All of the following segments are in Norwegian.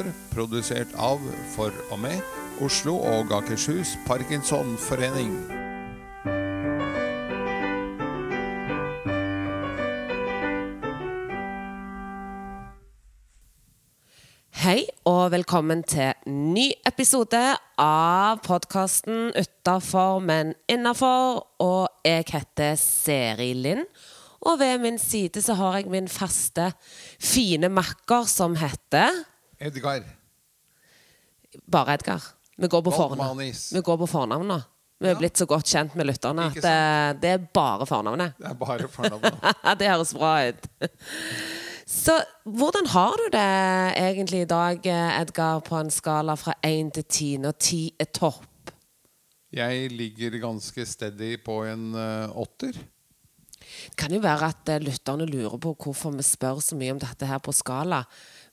for, produsert av, for og med Oslo og Akershus Parkinsonforening. Hei og velkommen til ny episode av podkasten 'Utafor, men innafor'. Og jeg heter Seri Lind. Og ved min side så har jeg min faste, fine makker som heter Edgar. Bare Edgar. Vi går på fornavn. Vi går på fornavn nå. Vi er Ja. blitt så godt kjent med lytterne at det, det er bare fornavnet. Det er bare fornavnet. det høres bra ut. Så hvordan har du det egentlig i dag, Edgar, på en skala fra 1 til 10, når 10 er topp? Jeg ligger ganske steady på en eh, åtter. Det kan jo være at eh, lytterne lurer på hvorfor vi spør så mye om dette her på skala.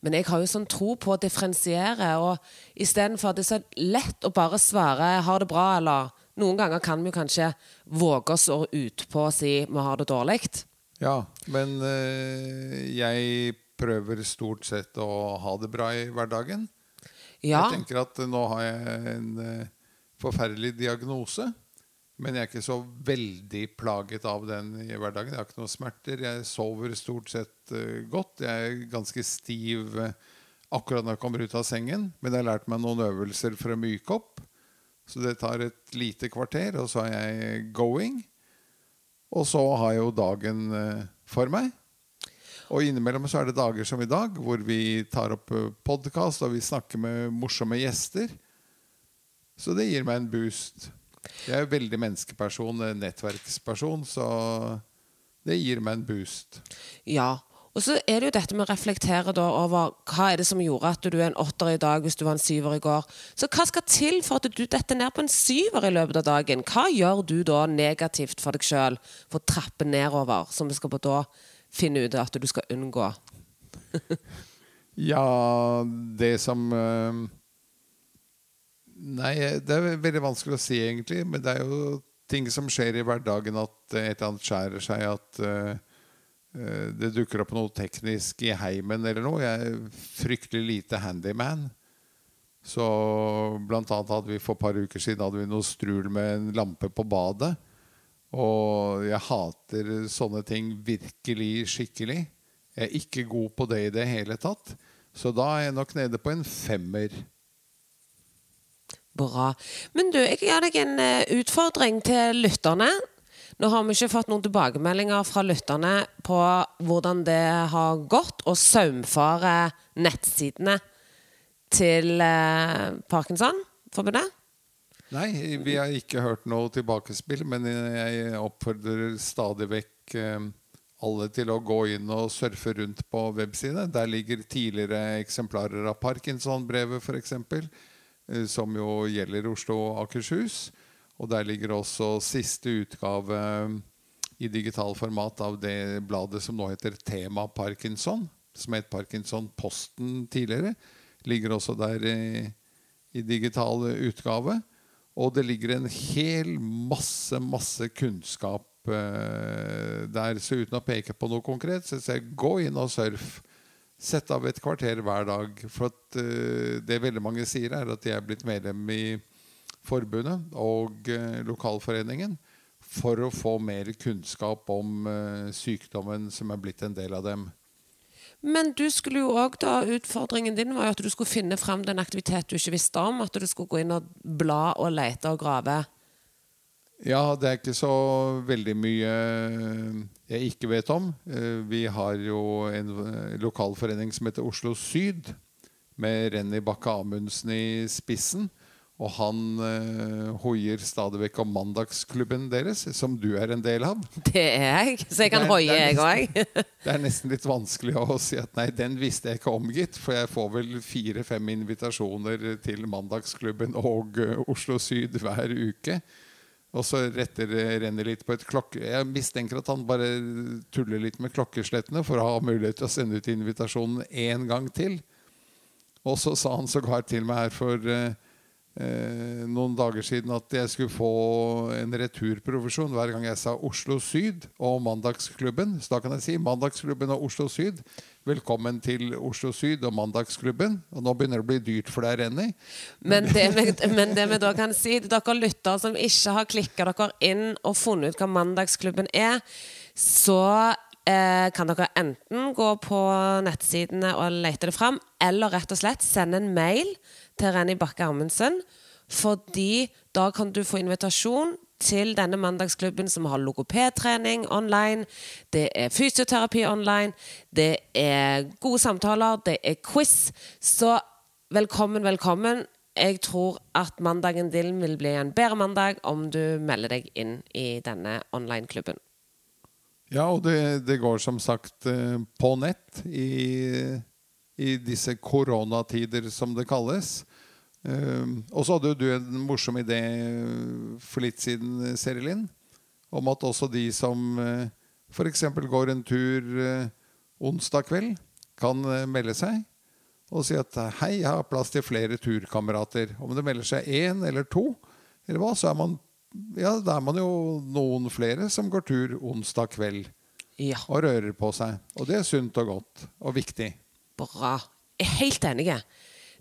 Men jeg har jo sånn tro på å differensiere, og istedenfor det er så lett å bare svare 'har det bra', eller noen ganger kan vi kanskje våge oss å utpå og si 'vi har det dårlig'. Ja, men øh, jeg prøver stort sett å ha det bra i hverdagen. Ja, Jeg tenker at nå har jeg en øh, forferdelig diagnose. Men jeg er ikke så veldig plaget av den i hverdagen. Jeg har ikke noen smerter. Jeg sover stort sett eh, godt. Jeg er ganske stiv eh, akkurat når jeg kommer ut av sengen. Men jeg har lært meg noen øvelser for å myke opp. Så det tar et lite kvarter, og så er jeg going. Og så har jeg jo dagen eh, for meg. Og innimellom så er det dager som i dag, hvor vi tar opp podkast og vi snakker med morsomme gjester. Så det gir meg en boost. Jeg er veldig menneskeperson, eh, nettverksperson, så det gir meg en boost. Ja. Og så er det jo dette med å reflektere da over hva er det som gjorde at du er en åtter i dag hvis du var en syver i går. Så hva skal til for at du detter ned på en syver i løpet av dagen? Hva gjør du da negativt for deg sjøl for å trappe nedover, som vi skal på da finne ut at du skal unngå? Ja, det som eh, Nei, det er veldig vanskelig å si, egentlig. Men det er jo ting som skjer i hverdagen, at et eller annet skjærer seg. At eh, det dukker opp noe teknisk i heimen eller noe. Jeg er fryktelig lite handyman. Så blant annet hadde vi for et par uker siden hadde vi noe strul med en lampe på badet. Og jeg hater sånne ting virkelig skikkelig. Jeg er ikke god på det i det hele tatt. Så da er jeg nok nede på en femmer. Bra. Men du, jeg gir deg en eh, utfordring til lytterne. Nå har vi ikke fått noen tilbakemeldinger fra lytterne på hvordan det har gått å saumfare nettsidene til eh, Parkinson-forbundet. Nei, vi har ikke hørt noe tilbakespill, men jeg oppfordrer stadig vekk eh, alle til å gå inn og surfe rundt på websidene. Der ligger tidligere eksemplarer av Parkinson-brevet, f.eks., som jo gjelder Oslo og Akershus. Og der ligger også siste utgave eh, i digital format av det bladet som nå heter Tema Parkinson, som het Parkinson-posten tidligere. Ligger også der i, i digital utgave. Og det ligger en hel masse, masse kunnskap eh, der. Så uten å peke på noe konkret, så jeg gå inn og surf. Sett av et kvarter hver dag. For at, uh, det veldig mange sier, er at de er blitt medlem i forbundet og uh, lokalforeningen for å få mer kunnskap om uh, sykdommen som er blitt en del av dem. Men du skulle jo også da, utfordringen din var jo at du skulle finne fram den aktivitet du ikke visste om. At du skulle gå inn og bla og lete og grave. Ja, det er ikke så veldig mye jeg ikke vet om. Eh, Vi har jo en eh, lokalforening som heter Oslo Syd, med Renny Bakke Amundsen i spissen. Og han eh, hoier stadig vekk om mandagsklubben deres, som du er en del av. Det er jeg, så jeg kan hoie, det jeg òg. Det er nesten litt vanskelig å si at nei, den visste jeg ikke om, gitt. For jeg får vel fire-fem invitasjoner til Mandagsklubben og uh, Oslo Syd hver uke. Og så retter renner litt på et klokke... Jeg mistenker at han bare tuller litt med klokkeslettene for å ha mulighet til å sende ut invitasjonen én gang til. Og så sa han sågar til meg her for eh, noen dager siden at jeg skulle få en returprovisjon hver gang jeg sa Oslo Syd og Mandagsklubben. Så da kan jeg si Mandagsklubben og Oslo Syd. Velkommen til Oslo Syd og Mandagsklubben. Og nå begynner det å bli dyrt for deg, Renny. Men men det vi da kan si til dere lyttere som ikke har klikka dere inn og funnet ut hva Mandagsklubben er, så eh, kan dere enten gå på nettsidene og lete det fram, eller rett og slett sende en mail til Renny Bakke Amundsen. Fordi da kan du få invitasjon til denne mandagsklubben som har logopedtrening online. Det er fysioterapi online. Det er gode samtaler. Det er quiz. Så velkommen, velkommen. Jeg tror at mandagen din vil bli en bedre mandag om du melder deg inn i denne online-klubben. Ja, og det, det, går som sagt eh, på nett i, i disse koronatider, som det kalles. Um, og så hadde jo du en morsom idé for litt siden, Serilin, om at også de som uh, f.eks. går en tur uh, onsdag kveld, kan melde seg og si at hei, jeg har plass til flere turkamerater. Om det melder seg én eller to, eller hva, så er man ja, da er man jo noen flere som går tur onsdag kveld Ja. og rører på seg. Og det er sunt og godt og viktig. Bra. Jeg er helt enig.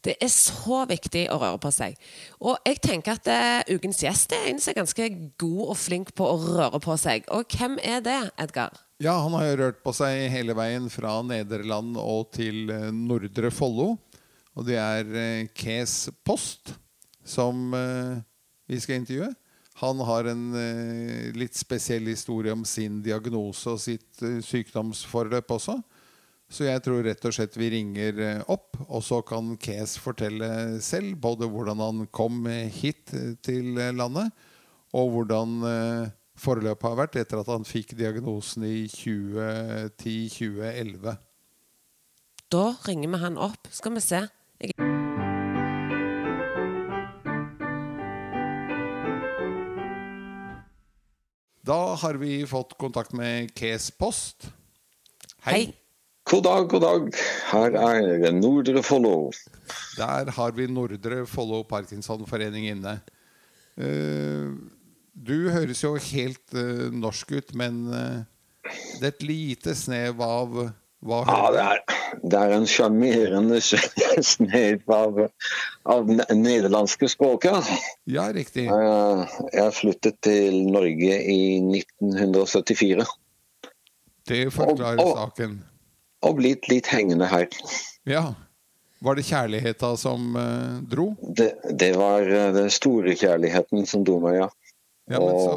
Det er så viktig å røre på seg. Og jeg tenker at uh, ukens gjest er en som er ganske god og flink på å røre på seg. Og hvem er det, Edgar? Ja, han har jo rørt på seg hele veien fra Nederland og til uh, Nordre Follo. Og det er uh, Kes Post som vi skal intervjue. Han har en litt spesiell historie om sin diagnose og sitt sykdomsforløp også. Så jeg tror rett og slett vi ringer eh, opp, og så kan Kes fortelle selv både hvordan han kom hit til landet, og hvordan eh, forløpet har vært etter at han fikk diagnosen i 2010-2011. Da ringer vi han opp. Skal vi se. Jeg Da har vi fått kontakt med Kes Post. Hei. Hei. God dag, god dag. Her er Nordre Follo. Der har vi Nordre Follo Parkinsonforening inne. Uh, du høres jo helt uh, norsk ut, men uh, det er et lite snev av hva Ja, det er, det er en sjarmerende snev av, av nederlandske språket. Ja, riktig. Jeg flyttet til Norge i 1974. Det forklarer og, og, saken og blitt litt hengende her. Ja. Var det kjærligheta som uh, dro? Det, det, var uh, den store kjærligheten som dro meg, ja. ja og, så...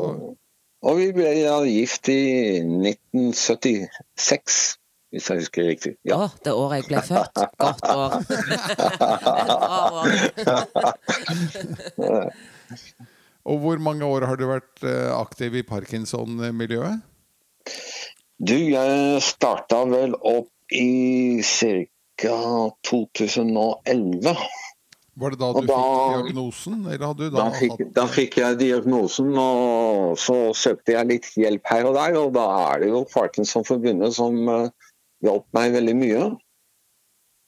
og, vi ble ja, gift i 1976, hvis jeg husker riktig. Ja. Å, det året jeg ble født. Godt år. og hvor mange år har du vært uh, aktiv i parkinson-miljøet? Du, jeg starta vel opp i ca. 2011. Var det da du da, fikk diagnosen? Da, da, fikk, da, fikk, jeg diagnosen, og så søkte jeg litt hjelp her og der. Og da er det jo Parkinsonforbundet som uh, hjalp meg veldig mye.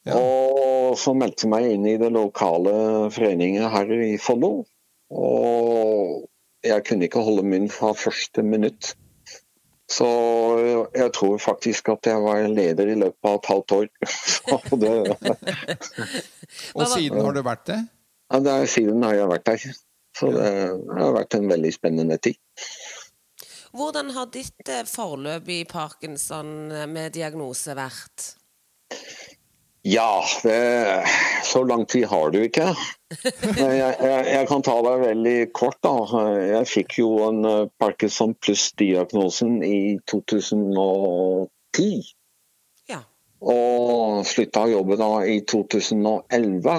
Ja. Og så meldte jeg meg inn i det lokale foreningen her i Follo. Og jeg kunne ikke holde munn fra første minutt. Så jeg tror faktisk at jeg var leder i løpet av et halvt år. og siden har du vært det? Ja, det er, siden har jeg vært der. Så det har vært en veldig spennende tid. Hvordan har ditt eh, forløp i parkinson eh, med diagnose vært? Ja, det, så lang tid har du ikke. Jeg, jeg, jeg, kan ta deg veldig kort. da. Jeg fikk jo en eh, Parkinson pluss-diagnosen i 2010. Ja. Og slutta å jobbe da i 2011.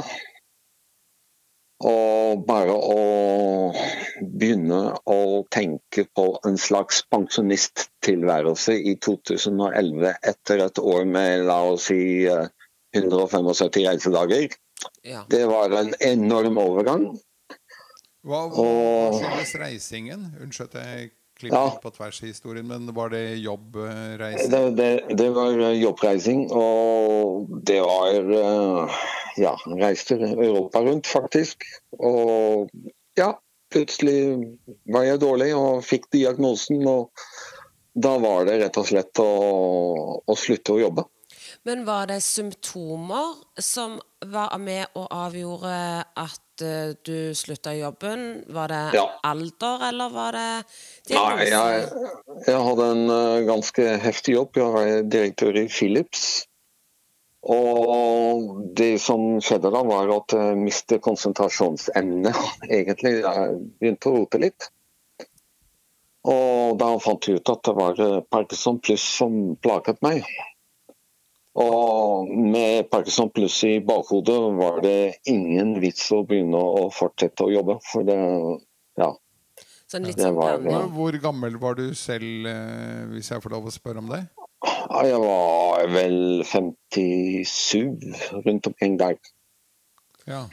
Og bare å begynne å tenke på en slags pensjonisttilværelse i 2011 etter et år med la oss si eh, 175 reisedager. Ja. Det var en enorm overgang. Hva, hva, hva skyldes reisingen? Unnskyld at jeg klipper ja. på tvers i historien, men var det jobbreising? Det, det, det, var jobbreising, og det var uh, ja, reiste Europa rundt, faktisk. Og ja, plutselig var jeg dårlig og fikk diagnosen. Og da var det rett og slett å, å slutte å jobbe. Men var det symptomer som var med og avgjorde at uh, du slutta jobben? Var det Ja. alder, eller var det Nei, jeg, jeg hadde en eh, ganske heftig jobb. Jeg var direktør i Philips. Og det som skjedde da, var at jeg mistet konsentrasjonsevne, egentlig. Jeg begynte å rote litt. Og da fant jeg ut at det var eh, Parkinson pluss som plaget meg. Og med Parkinson pluss i bakhodet var det ingen vits å begynne å fortsette å jobbe. For det, ja, Sånn litt det sånn var- ja. Hvor gammel var du selv, eh, hvis jeg får lov å spørre om det? Ja, Jeg var vel 57 rundt omkring der. Ja.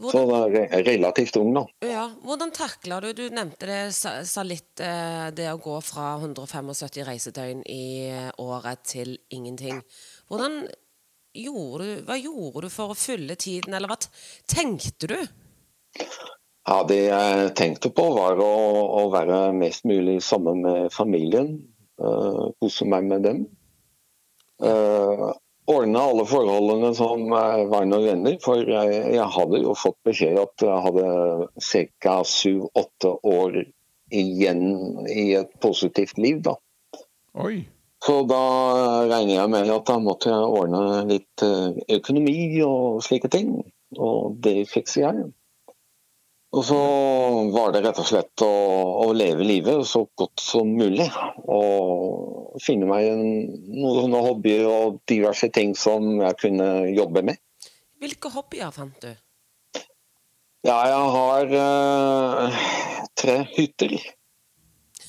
Så da er relativt ung, da. Ja, Hvordan takla du Du nevnte det, sa, sa litt eh, det å gå fra 175 reisedøgn i eh, året til ingenting. Hvordan gjorde du Hva gjorde du for å fylle tiden, eller hva tenkte du? Ja, Det jeg tenkte på, var å, å være mest mulig sammen med familien. kose meg med dem. Uh, ordne alle forholdene som eh, var nødvendig. For jeg, hadde jo fått beskjed at jeg hadde ca. syv-åtte år igjen i et positivt liv. da. Oi. Så da regner jeg med at da måtte jeg ordne litt eh, økonomi og slike ting. Og det fikser jeg. Og så var det rett og slett å, å leve livet så godt som mulig. Og finne meg en, noen sånne hobbyer og diverse ting som jeg kunne jobbe med. Hvilke hobbyer fant du? Ja, jeg har eh, tre hytter.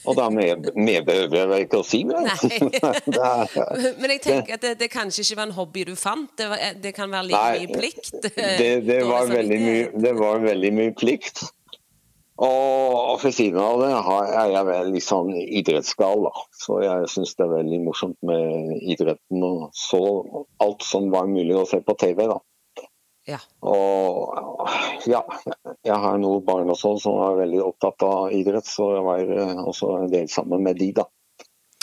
Og mer behøver jeg vel ikke å si. vel? Men jeg tenker at det, det kanskje ikke var en hobby du fant. Det, var, det kan være like mye plikt. det, det, var veldig mye, det var veldig mye plikt. Og, for siden av det har, er jeg vel litt sånn idrettsgal. Da. Så jeg syns det er veldig morsomt med idretten. Og så alt som var mulig å se på TV. da. Ja. Og ja, jeg har noen barn også som er veldig opptatt av idrett, så jeg var eh, også en del sammen med de, da.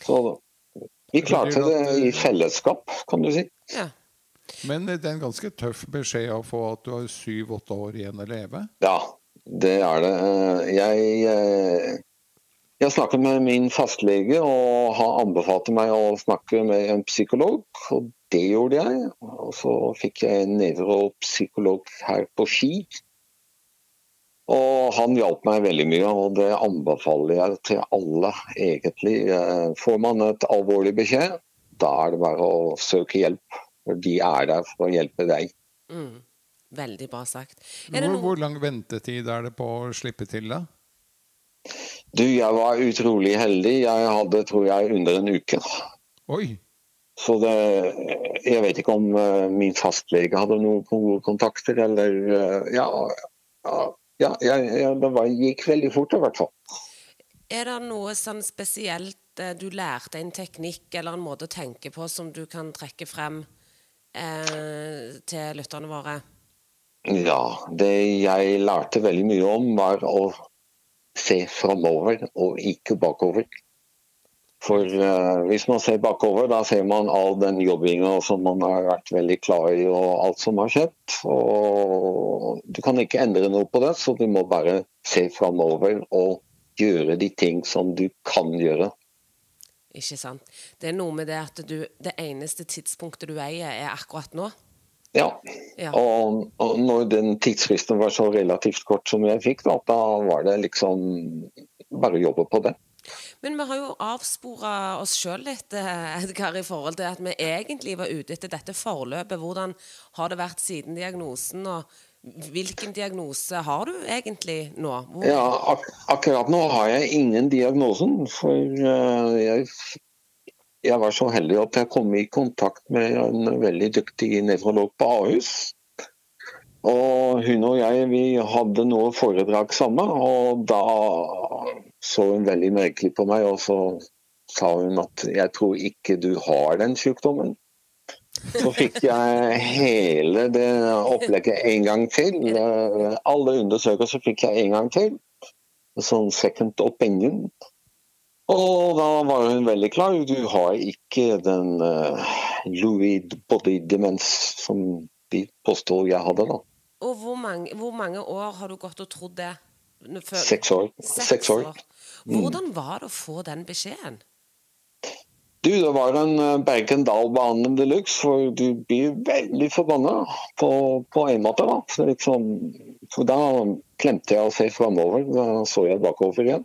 Så vi klarte det i fellesskap, kan du si. ja. Men det er en ganske tøff beskjed å få at du har syv-åtte år igjen å leve. Ja, det er det. Eh, Jeg, eh, jeg snakket med min fastlege, og han anbefalte meg å snakke med en psykolog. Og det gjorde jeg. Og så fikk jeg en nevropsykolog her på Ski. Og han hjalp meg veldig mye, og det anbefaler jeg til alle, egentlig. Eh, Får man et alvorlig beskjed, da er det bare å søke hjelp. For de er der for å hjelpe deg. Mm. Veldig bra sagt. Er det Hvor, noe hvor lang ventetid er det på å slippe til, da? Du, jeg var utrolig heldig. Jeg hadde, tror jeg, under en uke. Oi. Så det Jeg vet ikke om eh, min fastlege hadde noen gode kontakter, eller eh, Ja, ja, ja jeg, det var, gikk veldig fort, i hvert fall. Er det noe sånn spesielt eh, du lærte, en teknikk eller en måte å tenke på som du kan trekke frem eh, til lytterne våre? Ja, det jeg lærte veldig mye om, var å se framover og ikke bakover. For uh, hvis man ser bakover, da ser man all den jobbinga som man har vært veldig klar i, og alt som har skjedd. Og du kan ikke endre noe på det, så du må bare se framover og gjøre de ting som du kan gjøre. Ikke sant? Det er noe med det at du, det eneste tidspunktet du eier, er akkurat nå. Ja. Ja. Og, og når den tidsfristen var så relativt kort som jeg fikk, da, da var det liksom bare å jobbe på det. Men vi har jo avspora oss sjøl litt, eh, Edgar, i forhold til at vi egentlig var ute etter dette forløpet. Hvordan har det vært siden diagnosen, og hvilken diagnose har du egentlig nå? Hvor, Ja, ak akkurat nå har jeg ingen diagnosen, for eh, jeg, jeg var så heldig at jeg kom i kontakt med en veldig dyktig nevrolog på Ahus. Og hun og jeg vi hadde noe foredrag sammen, og da så hun veldig merkelig på meg, og så sa hun at jeg tror ikke du har den sykdommen. Så fikk jeg hele det opplegget en gang til. Alle undersøkelser fikk jeg en gang til. Sånn second opinion. Og da var hun veldig klar. Du har ikke den uh, Louis body demens som de påstår jeg hadde, da. Og hvor mange, hvor mange år har du gått og trodd det? Før- Seks år. Seks år. Mm. Hvordan var det å få den beskjeden? Du, det var en eh, berg-and-dal-bane de luxe, for du blir veldig forbanna på, på en måte. da. Så liksom, for da klemte jeg å se framover, da så jeg bakover igjen.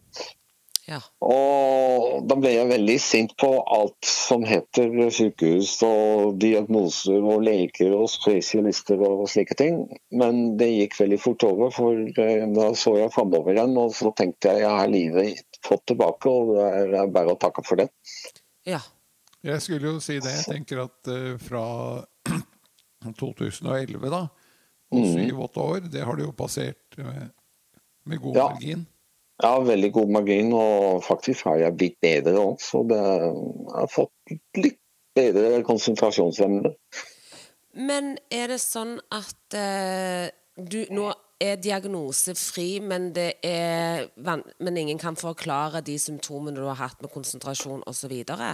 Ja. Og da ble jeg veldig sint på alt som heter sykehus og diagnoser og leger og spesialister og slike ting. Men det gikk veldig fort over, for eh, da så jeg framover igjen. Og så tenkte jeg jeg har livet fått tilbake, og det er bare å takke for det. ja. Jeg skulle jo si det. Jeg tenker at eh, fra 2011, da, og Mm. syv-åtte år, det har du jo passert med, med god Ja. margin. Ja, veldig god margin, og faktisk har jeg blitt bedre òg. Så det, jeg har fått litt bedre konsentrasjonsevne. Men er det sånn at eh, du nå er diagnosefri, men, det er, men ingen kan forklare de symptomene du har hatt med konsentrasjon osv.? Ja.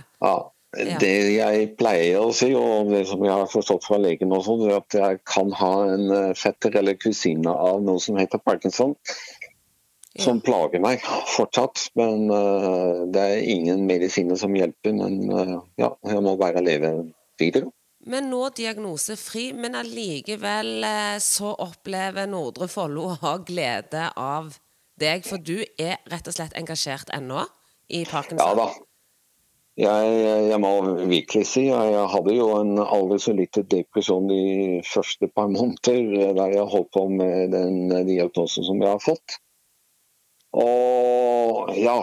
Ja. Det jeg pleier å si, og det som jeg har forstått fra legen også, det er at jeg kan ha en eh, fetter eller kusine av noe som heter parkinson, som plager meg fortsatt. Men uh, det er ingen medisiner som hjelper. Men uh, ja, jeg må bare leve videre. Men nå diagnosefri, men allikevel eh, så opplever Nordre Follo å ha glede av deg, for du er rett og slett engasjert ennå i Parkinson? Ja da. Jeg, jeg må virkelig si jeg, jeg hadde jo en aldri så lite depresjon de første par måneder der jeg holdt på med den diagnosen som jeg har fått. Og ja,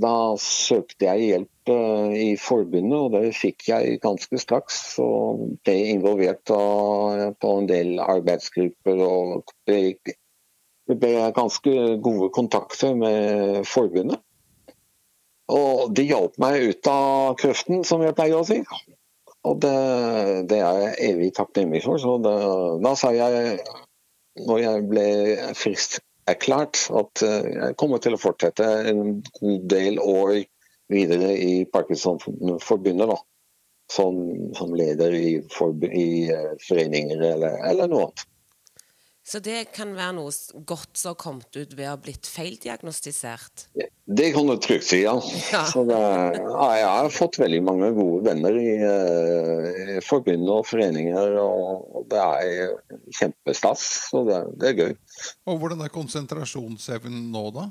da søkte jeg hjelp eh, i forbundet, og det fikk jeg ganske straks. Og ble involvert på en del arbeidsgrupper og det ble ganske gode kontakter med forbundet. Og de hjalp meg ut av krøften, som jeg pleier å si. Og det, det er jeg evig takknemlig for. Så det, da sa jeg, når jeg ble friskerklært, at eh, jeg kommer til å fortsette en god del år videre i Parkinsonforbundet. Som, som leder i, forb i eh, foreninger eller, eller noe annet. Så det kan være noe godt som har kommet ut ved å ha blitt feildiagnostisert? Det kan du trygt si, ja. Ja. Så det, ja. Jeg har fått veldig mange gode venner i, eh, i forbund og foreninger, og, og det er kjempestas. Så det, det er gøy. Og hvordan er konsentrasjonsevnen nå, da?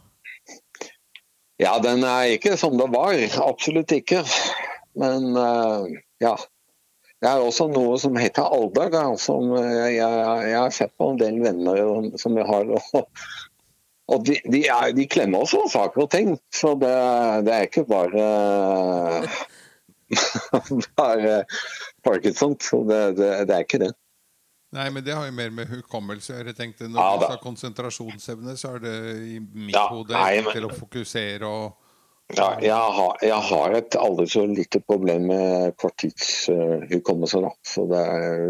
Ja, den er ikke som det var. Absolutt ikke. Men eh, ja. Det er også noe som heter alder, som jeg, jeg, har sett på en del venner som jeg har. Og, og de, de, er, de klemmer også saker og ting, så det, det er ikke bare bare parkinson. Så det, det, det er ikke det. Nei, men det har jo mer med hukommelse å gjøre. Tenkte Når Ja, du har konsentrasjonsevne, så er det i mitt Ja, hode til å fokusere og Ja, jeg, har, jeg har et aldri så lite problem med korttidshukommelse, Uh, Så det,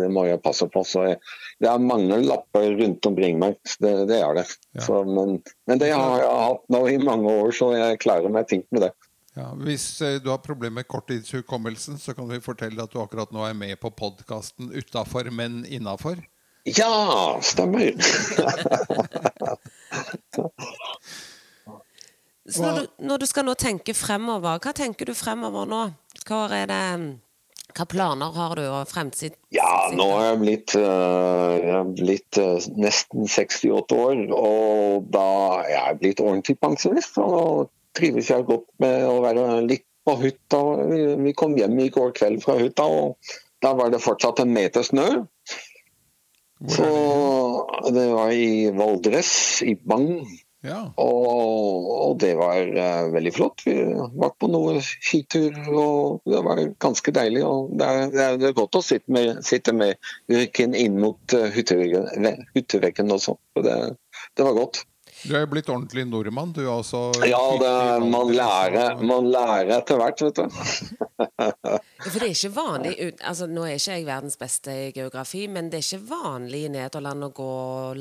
det må jeg passe på. Så jeg, det er mange lapper rundt omkring meg, det, det er det. Ja. Så, men, men det har jeg hatt nå i mange år, så jeg klarer meg fint med det. ja, Hvis eh, du har problemer med korttidshukommelsen, så kan vi fortelle at du akkurat nå er med på podkasten 'Utafor, men innafor'. Ja, stemmer! Så når du, når du skal nå tenke fremover, hva tenker du fremover nå? Hva, er det, hvilke planer har du, og fremtid? Ja, nå er jeg blitt, øh, jeg er blitt øh, nesten 68 år, og da er jeg blitt ordentlig pensjonist. Og nå trives jeg godt med å være litt på hytta. Vi, vi kom hjem i går kveld fra hytta, og da var det fortsatt en meter snø. Så det? det var i Valdres, i Bang. Ja. Og, og det var uh, veldig flott. Vi var på noen skitur, og det var ganske deilig. Og det, er, det er- det er godt å sitte med, sitte med ryggen inn mot eh, hytteveggen, hytteveggen også. Og det, det var godt. Du er jo blitt ordentlig nordmann, du altså Ja, det, man, lærer, man lærer etter hvert, vet du. For det er ikke vanlig altså Nå er ikke jeg verdens beste i geografi, men det er ikke vanlig i Nederland å gå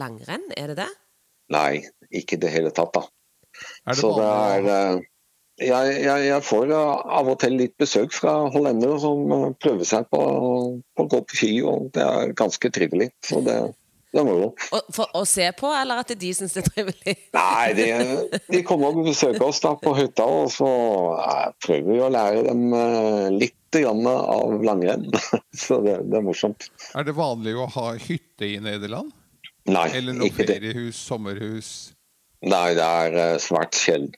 langrenn, er det det? Nei, ikke i det hele tatt, da. Er det Så det er eh, jeg, jeg, jeg får eh, av og til litt besøk fra hollendere som eh, prøver seg på, på å gå på ski, og det er ganske trivelig. Så det, det er moro. For å se på, eller at de syns det er trivelig? Nei, de, de kommer og besøker oss da på hytta, og så prøver vi å lære dem litt grann av langrenn. Så det, det er morsomt. Er det vanlig å ha hytte i Nederland? Nei, Eller noe feriehus, sommerhus? Nei, det er eh, svært sjelden.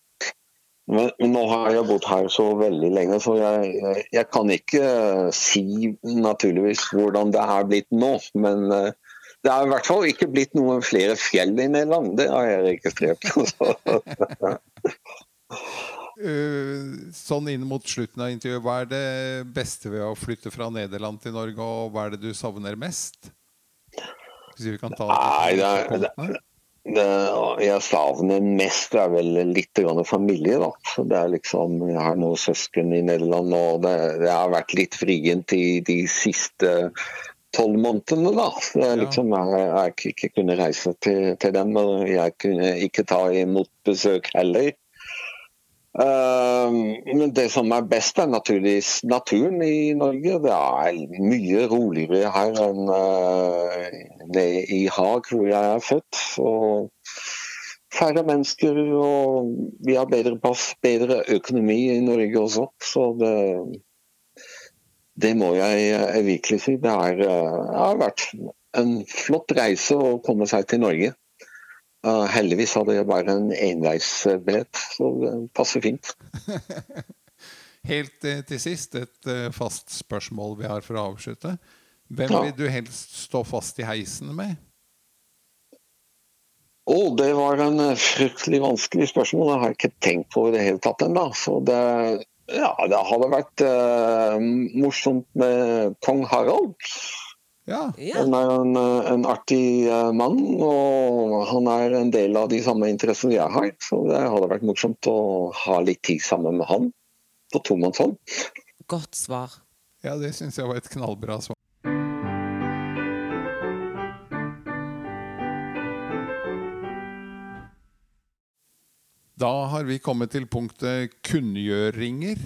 Men, men nå har jeg bodd her så veldig lenge, så jeg, jeg, jeg kan ikke eh, si naturligvis hvordan det er blitt nå. Men eh, det er i hvert fall ikke blitt noen flere fjell i Nederland. Det har jeg registrert. Sånn inn mot slutten av intervjuet, hva er det beste ved å flytte fra Nederland til Norge, og hva er det du savner mest? Hvis vi kan ta Nei, det er- punktene. det jeg savner mest det er vel litt familie. da. Så det er liksom, Jeg har noen søsken i Nederland, og det, det har vært litt vrient i de siste tolv månedene. da. Jeg, liksom, jeg, jeg ikke kunne reise til, til dem, og jeg kunne ikke ta imot besøk heller. Eh, men det som er best, er naturligvis naturen i Norge. Det er mye roligere her enn det nede i Haag, hvor jeg er født. Og færre mennesker, og vi har bedre pass, bedre økonomi i Norge også. Så det, det må jeg eh, virkelig si. Det eh, har vært en flott reise å komme seg til Norge. Uh, heldigvis hadde jeg bare en enveisbillett, så det passer fint. Helt eh, til sist, et eh, fast spørsmål vi har for å avslutte. Hvem Ja. vil du helst stå fast i heisen med? Å, det var en fryktelig vanskelig spørsmål. Det har jeg ikke tenkt på i det hele tatt ennå. Så det, ja, det hadde vært uh, morsomt med kong Harald. Ja. Han er en, en artig eh, mann, og han er en del av de samme interessene jeg har. Så det hadde vært morsomt å ha litt tid sammen med han på tomannshånd. Godt svar. ja det syns jeg var et knallbra svar. Da har vi kommet til punktet kunngjøringer.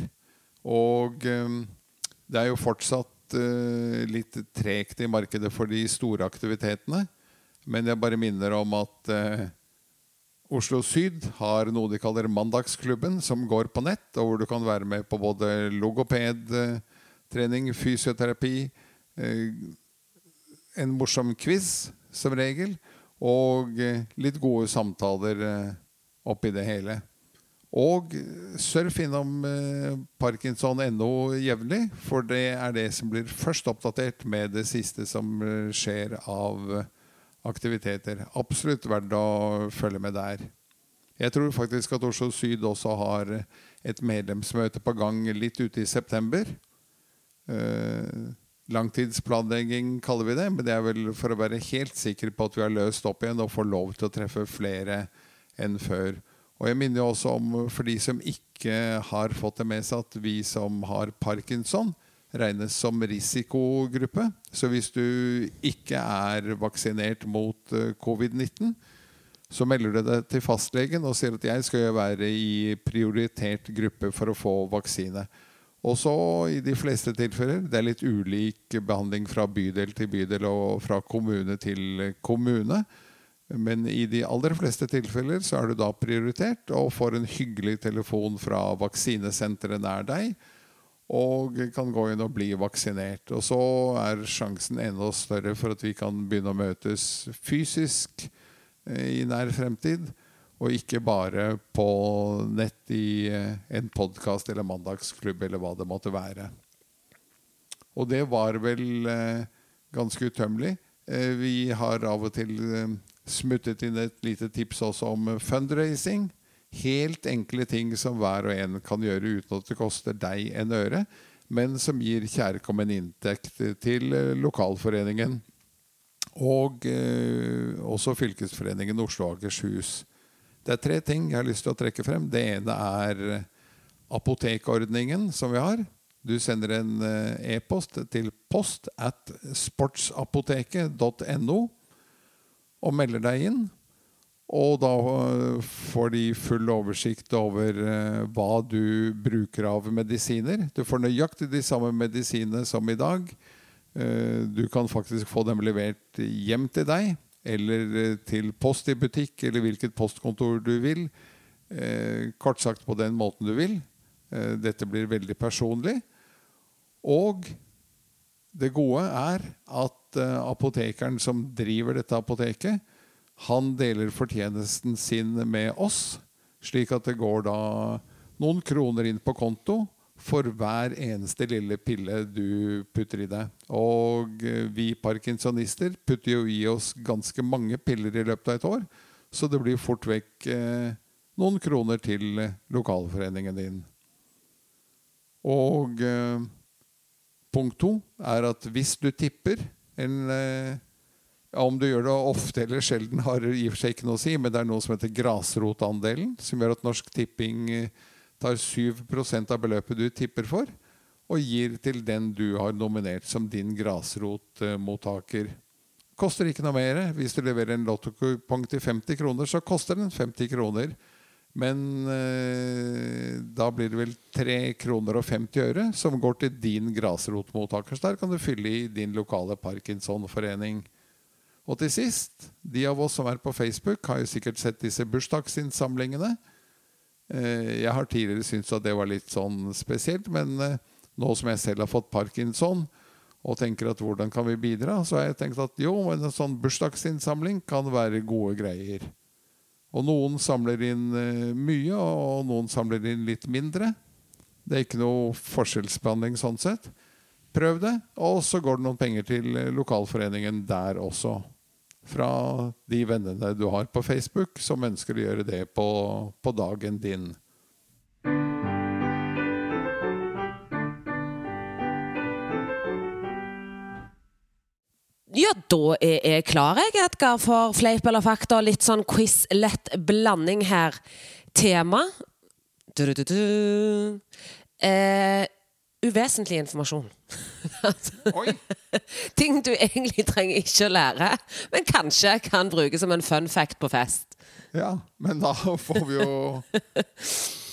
Og eh, det er jo fortsatt litt tregt i markedet for de store aktivitetene. Men jeg bare minner om at eh, Oslo Syd har noe de kaller Mandagsklubben, som går på nett, og hvor du kan være med på både logopedtrening, fysioterapi, eh, en morsom quiz som regel, og eh, litt gode samtaler eh, oppi det hele. Og eh, surf innom eh, parkinson.no jevnlig, for det er det som blir først oppdatert med det siste som eh, skjer av eh, aktiviteter. Absolutt verdt å følge med der. Jeg tror faktisk at Oslo Syd også har et medlemsmøte på gang litt ute i september. Eh, langtidsplanlegging kaller vi det, men det er vel for å være helt sikker på at vi har løst opp igjen og får lov til å treffe flere enn før. Og jeg minner også om, for de som ikke har fått det med seg, at vi som har parkinson, regnes som risikogruppe. Så hvis du ikke er vaksinert mot eh, covid-19, så melder du deg til fastlegen og sier at jeg skal være i prioritert gruppe for å få vaksine. Også i de fleste tilfeller, det er litt ulik behandling fra bydel til bydel og fra kommune til kommune. Men i de aller fleste tilfeller så er du da prioritert og får en hyggelig telefon fra vaksinesenteret nær deg. Og kan gå inn og bli vaksinert. Og så er sjansen enda større for at vi kan begynne å møtes fysisk eh, i nær fremtid. Og ikke bare på nett i eh, en podkast eller mandagsklubb eller hva det måtte være. Og det var vel eh, ganske utømmelig. Vi har av og til smuttet inn et lite tips også om eh, fundraising. Helt enkle ting som hver og en kan gjøre uten at det koster deg en øre, men som gir kjærkommen inntekt til eh, lokalforeningen. Og eh, også fylkesforeningen Oslo og Akershus. Det er tre ting jeg har lyst til å trekke frem. Det ene er apotekordningen som vi har. Du sender en eh, e-post til post at sportsapoteket.no og melder deg inn. Og da eh, får de full oversikt over eh, hva du bruker av medisiner. Du får nøyaktig de samme medisinene som i dag. Eh, Du kan faktisk få dem levert hjem til deg, eller til post i butikk, eller hvilket postkontor du vil. Kort sagt på den måten du vil. Dette blir veldig personlig. Og det gode er at eh, apotekeren som driver dette apoteket, han deler fortjenesten sin med oss, slik at det går da noen kroner inn på konto for hver eneste lille pille du putter i deg. Og eh, vi parkinsonister putter jo i oss ganske mange piller i løpet av et år, så det blir fort vekk eh, noen kroner til lokalforeningen din. Og punkt to er at hvis du tipper en eh, ja, Om du gjør det ofte eller sjelden, har i og for seg ikke noe å si, men det er noe som heter grasrotandelen, som gjør at Norsk Tipping eh, tar 7% av beløpet du tipper for, og gir til den du har nominert som din grasrotmottaker. Koster ikke noe mer. Hvis du leverer en lottokupong til 50 kroner, så koster den 50 kroner. Men eh, da blir det vel 3 kroner og 50 øre som går til din grasrotmottaker. Så der kan du fylle i din lokale Parkinsonforening. Og til sist, de av oss som er på Facebook, har jo sikkert sett disse bursdagsinnsamlingene. Eh, Jeg har tidligere syntes at det var litt sånn spesielt, men eh, nå som jeg selv har fått parkinson og tenker at hvordan kan vi bidra, så har jeg tenkt at jo, en sånn bursdagsinnsamling kan være gode greier. Og noen samler inn eh, mye, og noen samler inn litt mindre. Det er ikke noe forskjellsbehandling sånn sett. Prøv det, og så går det noen penger til eh, lokalforeningen der også. Fra de vennene du har på Facebook som ønsker å gjøre det på, på dagen din. Ja, da er jeg klar, jeg, Edgar, for fleip eller fakta. Litt sånn quiz-lett blanding her. Tema Du-du-du-du. eh, Uvesentlig informasjon. Oi! Ting du egentlig trenger ikke å lære, men kanskje kan brukes som en fun fact på fest. Ja, men da får vi jo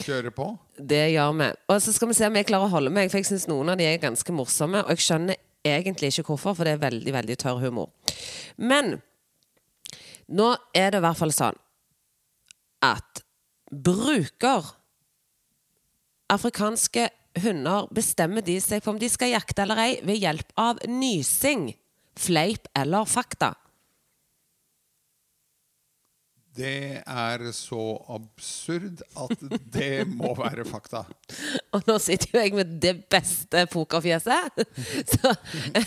kjøre på. Det gjør vi. Og så skal vi se om jeg klarer å holde meg, for jeg syns noen av de er ganske morsomme. Og jeg skjønner egentlig ikke hvorfor, for det er veldig, veldig tørr humor. Men nå er det i hvert fall sånn at bruker afrikanske hunder bestemmer de seg for om de skal jakte eller ei ved hjelp av nysing, fleip eller fakta. Det er så absurd at det må være fakta. Og nå sitter jo jeg med det beste pokerfjeset. Så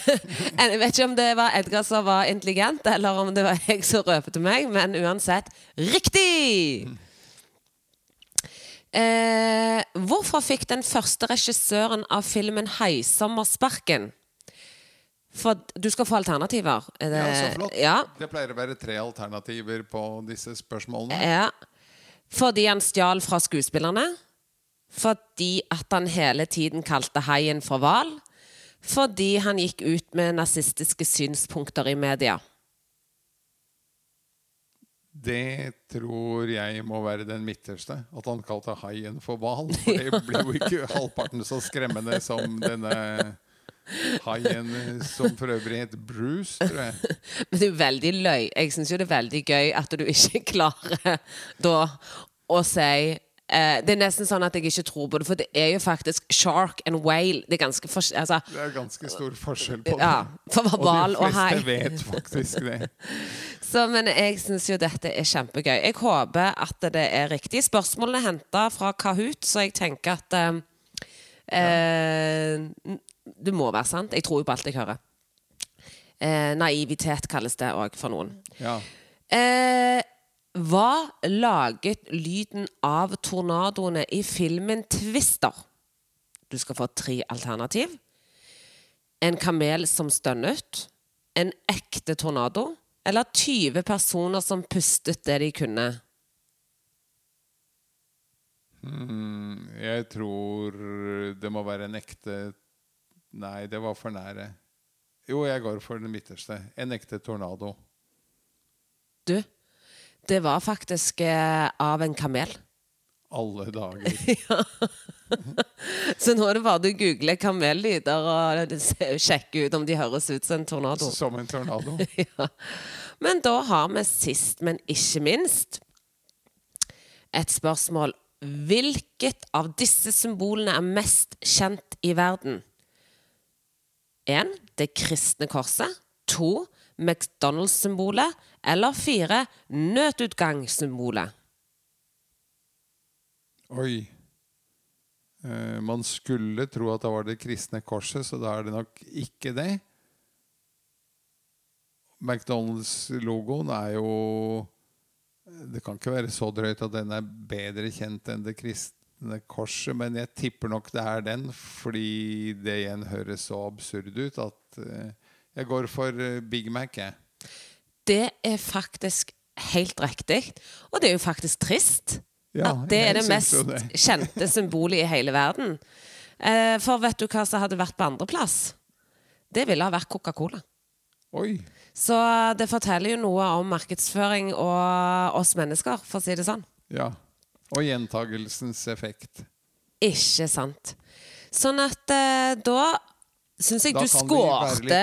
jeg vet ikke om det var Edgar som var intelligent, eller om det var jeg som røpte meg, men uansett riktig! Eh, hvorfor fikk den første regissøren av filmen 'Haisommer' sparken? For du skal få alternativer. Er det, Ja, så flott. Ja, Det pleier å være tre alternativer på disse spørsmålene. Ja. Fordi han stjal fra skuespillerne. Fordi at han hele tiden kalte haien for hval. Fordi han gikk ut med nazistiske synspunkter i media. Det tror jeg må være den midterste. At han kalte haien for hval. For det blir jo ikke halvparten så skremmende som denne haien som for øvrig het Bruce, tror jeg. Men det er jo veldig løy. Jeg syns jo det er veldig gøy at du ikke klarer da å si eh, Det er nesten sånn at jeg ikke tror på det, for det er jo faktisk shark and whale. Det er ganske altså, Det er ganske stor forskjell på det. Ja, for og og de fleste fleste vet faktisk det. Så, men jeg syns jo dette er kjempegøy. Jeg håper at det er riktig. Spørsmålene er henta fra Kahoot, så jeg tenker at eh, eh, Det må være sant. Jeg tror jo på alt jeg hører. Eh, naivitet kalles det òg for noen. Ja. Eh, hva laget lyden av tornadoene i filmen 'Twister'? Du skal få tre alternativ. En kamel som stønnet. En ekte tornado. Eller 20 personer som pustet det de kunne. Mm, jeg tror det må være en ekte Nei, det var for nære. Jo, jeg går for den midterste. En ekte tornado. Du, det var faktisk eh, av en kamel. Alle dager. Så nå er det bare du googler kamellyder og sjekker ut om de høres ut som en tornado. Som en tornado. ja. Men da har vi sist, men ikke minst, et spørsmål. Hvilket av disse symbolene er mest kjent i verden? 1. Det kristne korset. 2. McDonald's-symbolet. Eller 4. Nødutgangssymbolet. Oi. Eh, man skulle tro at det var det kristne korset, så da er det nok ikke det. McDonald's-logoen er jo Det kan ikke være så drøyt at den er bedre kjent enn det kristne korset, men jeg tipper nok det er den, fordi det igjen høres så absurd ut at eh, jeg går for eh, Big Mac, jeg. Det er faktisk helt riktig. Og det er jo faktisk trist. Ja, at det er det mest det. kjente symbolet i hele verden. Eh, for vet du hva som hadde vært på andreplass? Det ville ha vært Coca-Cola. Oi. Så det forteller jo noe om markedsføring og oss mennesker, for å si det sånn. Ja. Og gjentagelsens effekt. Ikke sant. Sånn at eh, da syns jeg Da du skårte hyggelig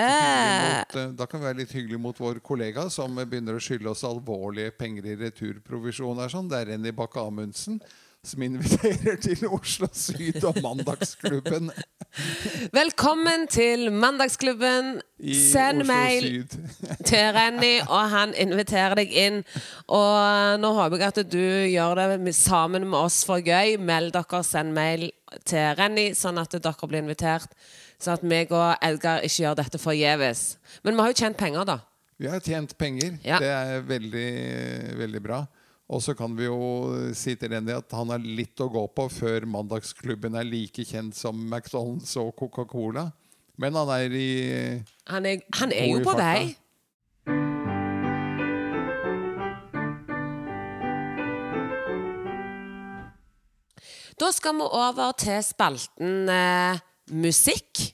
eh, da kan vi være litt hyggelige mot vår kollega som begynner å skylde oss alvorlige penger i returprovisjon. sånn. Det er Renny Bakke Amundsen som inviterer til Oslo Syd og Mandagsklubben Velkommen til Mandagsklubben. i Send Oslo mail Syd. til Renny, og han inviterer deg inn. Og nå håper jeg at du gjør det sammen med oss for gøy. Meld dere, send mail til Renny, sånn at dere blir invitert. Sånn at meg og Edgar ikke gjør dette forgjeves. Men vi har jo tjent penger, da. Vi har tjent penger. Ja. Det er veldig, veldig bra. Og så kan vi jo si til Lenny at han har litt å gå på før Mandagsklubben er like kjent som McDonald's og Coca-Cola. Men han er i Han er, han er jo på vei. Da skal vi over til spalten eh, musikk.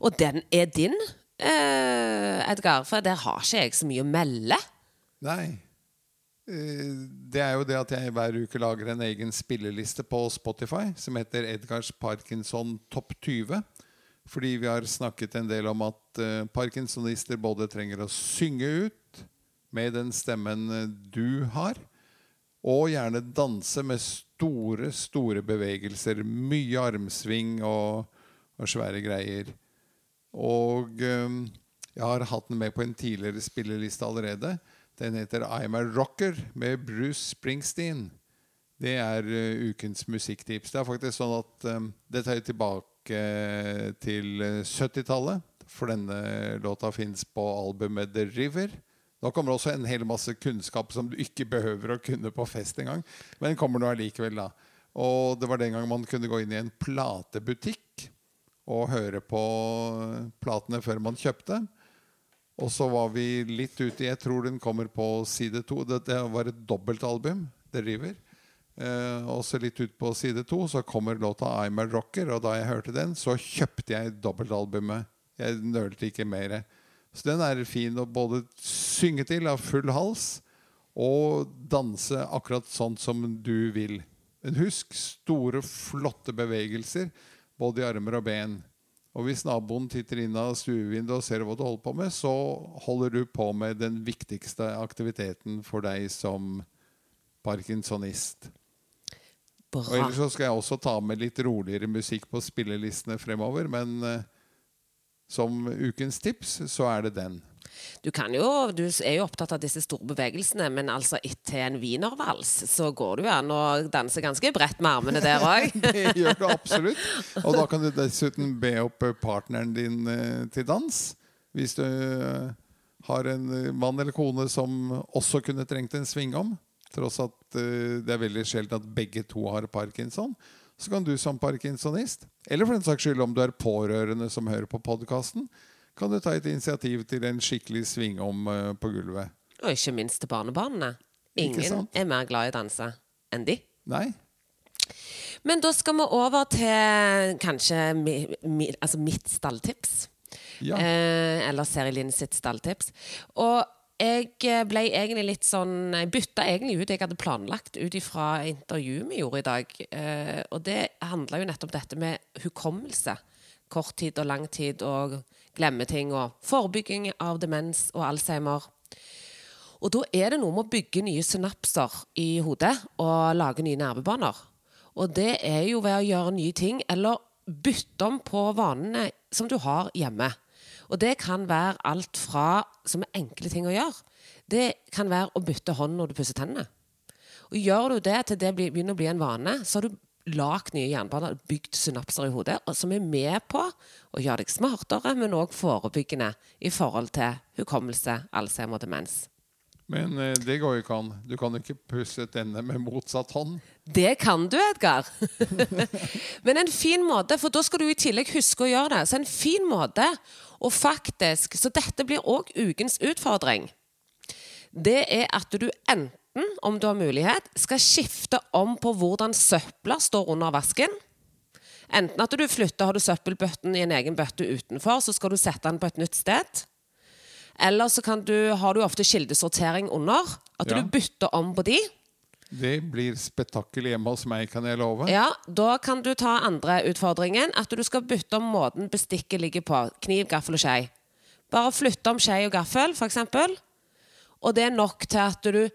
Og den er din, eh, Edgar, for der har ikke jeg så mye å melde. Nei. Eh, Det er jo det at jeg hver uke lager en egen spilleliste på Spotify som heter Edgars Parkinson Topp 20. Fordi vi har snakket en del om at eh, parkinsonister både trenger å synge ut med den stemmen eh, du har, og gjerne danse med store, store bevegelser. Mye armsving og, og svære greier. Og jeg har hatt den med på en tidligere spilleliste allerede. Den heter I'm a Rocker med Bruce Springsteen. Det er uh, ukens musikktips. Det er faktisk sånn at um, det tar tilbake eh, til eh, 70-tallet. For denne låta fins på albumet The River. Nå kommer det også en hel masse kunnskap som du ikke behøver å kunne på fest engang. Men kommer nå allikevel, da. Og det var den gang man kunne gå inn i en platebutikk og høre på platene før man kjøpte. Og så var vi litt ute Jeg tror den kommer på side to. Det, det var et dobbeltalbum, The River. Eh, og så litt ut på side to så kommer låta I'm a Rocker. Og da jeg hørte den, så kjøpte jeg dobbeltalbumet. Jeg nølte ikke mer. Så den er fin å både synge til av full hals og danse akkurat sånn som du vil. Men husk store, flotte bevegelser både i armer og ben. Og hvis naboen titter inn av stuevinduet og ser hva du holder på med, så holder du på med den viktigste aktiviteten for deg som parkinsonist. Og ellers så skal jeg også ta med litt roligere musikk på spillelistene fremover, men eh, som ukens tips så er det den. Du, kan jo, du er jo opptatt av disse store bevegelsene, men altså etter en wienervals så går det jo an å danse ganske bredt med armene der òg. Det gjør du absolutt. Og da kan du dessuten be opp eh, partneren din eh, til dans. Hvis du eh, har en mann eller kone som også kunne trengt en svingom. Tross at det er veldig sjelden at begge to har parkinson. Så kan du som parkinsonist, eller for den saks skyld om du er pårørende som hører på podkasten, kan du ta et initiativ til en skikkelig svingom eh, på gulvet. Og ikke minst til barnebarna. Ingen er mer glad i å danse enn de. Nei? Men da skal vi over til kanskje mi, mi, altså mitt stalltips. Ja. Eh, eller Seri Linn sitt stalltips. Og jeg eh, ble egentlig litt sånn Jeg bytta egentlig ut jeg hadde planlagt ut ifra intervjuet vi gjorde i dag. Eh, og det handla jo nettopp dette med hukommelse. Kort tid og lang tid og glemme ting. Og forebygging av demens og Alzheimer. Og da er det noe med å bygge nye synapser i hodet og lage nye nervebaner. Og det er jo ved å gjøre nye ting, eller bytte om på vanene som du har hjemme. Og det kan være alt fra som er enkle ting å gjøre. Det kan være å bytte hånd når du pusser tennene. Og Gjør du det til det begynner å bli en vane, så har du lagd nye jernbaner, bygd synapser i hodet, som er med på å gjøre deg smartere, men òg forebyggende i forhold til hukommelse, Alzheimer og demens. Men eh, det går jo ikke an. Du kan ikke pusse denne med motsatt hånd. Det kan du, Edgar. Men en fin måte, for da skal du i tillegg huske å gjøre det. Så en fin måte å faktisk Så dette blir òg ukens utfordring. Det er at du enten, om du har mulighet, skal skifte om på hvordan søpla står under vasken. Enten at du flytter, har du søppelbøtten i en egen bøtte utenfor, så skal du sette den på et nytt sted. Eller så du, har du ofte kildesortering under. At Ja. du bytter om på de. Det blir spetakkel hjemme hos meg, kan jeg love. Ja, Da kan du ta andre utfordringen. At du skal bytte om måten bestikket ligger på. Kniv, gaffel og skje. Bare flytte om skje og gaffel, f.eks. Og det er nok til at du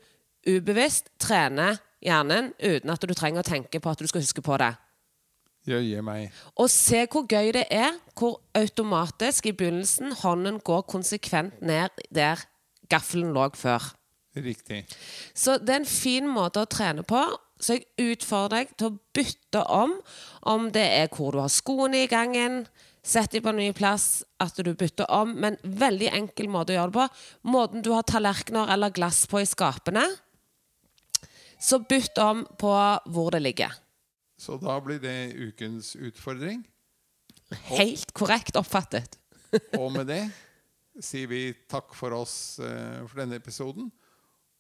ubevisst trener hjernen uten at du trenger å tenke på at du skal huske på det. Jøye meg. Og se hvor gøy det er, hvor automatisk i begynnelsen hånden går konsekvent ned der gaffelen lå før. Riktig. Så det er en fin måte å trene på. Så jeg utfordrer deg til å bytte om, om det er hvor du har skoene i gangen. Sett dem på en ny plass, at du bytter om. Men veldig enkel måte å gjøre det på. Måten du har tallerkener eller glass på i skapene. Så bytt om på hvor det ligger. Så da blir det ukens utfordring. Helt korrekt oppfattet. Og med det sier vi takk for oss eh, for denne episoden.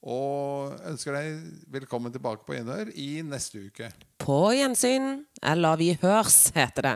Og ønsker deg velkommen tilbake på Enør i neste uke. På gjensyn, eller vi hørs, heter det.